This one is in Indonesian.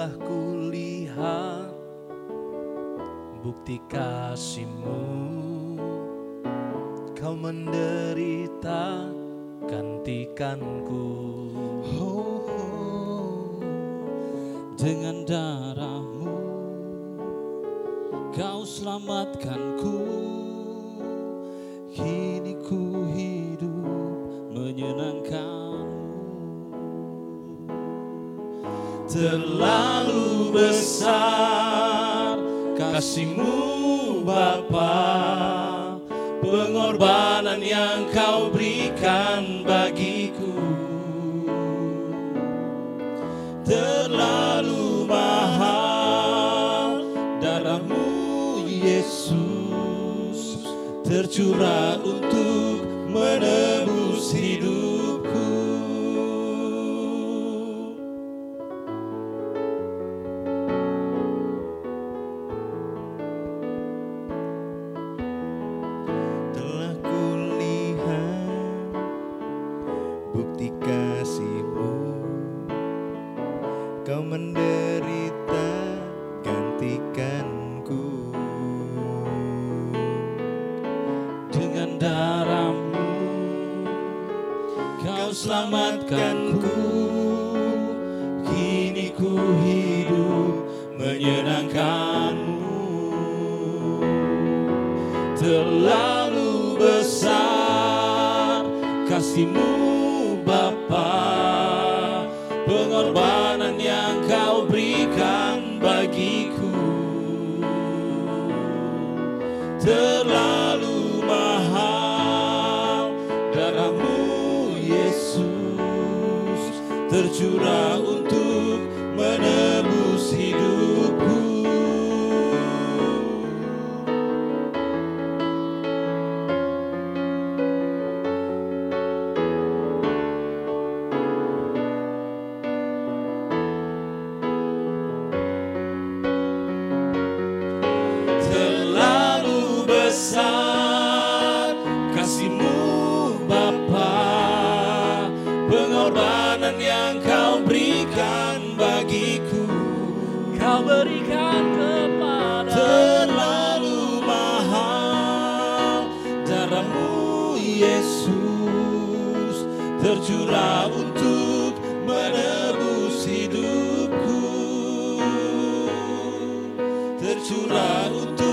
telah kulihat bukti kasihmu. Kau menderita gantikanku. Oh, oh, dengan darahmu kau selamatkanku. Kini ku hidup menyenangkanmu Terlalu besar. Kasihmu Bapa Pengorbanan yang kau berikan bagiku. Terlalu mahal darahmu Yesus. Tercurah untuk menebus hidupku menderita gantikanku. Dengan darahmu kau selamatkanku. Kini ku hidup menyenangkanmu. Terlalu besar kasihmu Bapa. Pengorbanan tercurah untuk menebus hidupku. Terlalu besar kasihmu Bapa pengorbanan bagiku. Kau berikan kepada terlalu mahal darahmu Yesus. Tercurah untuk menebus hidupku. Tercurah untuk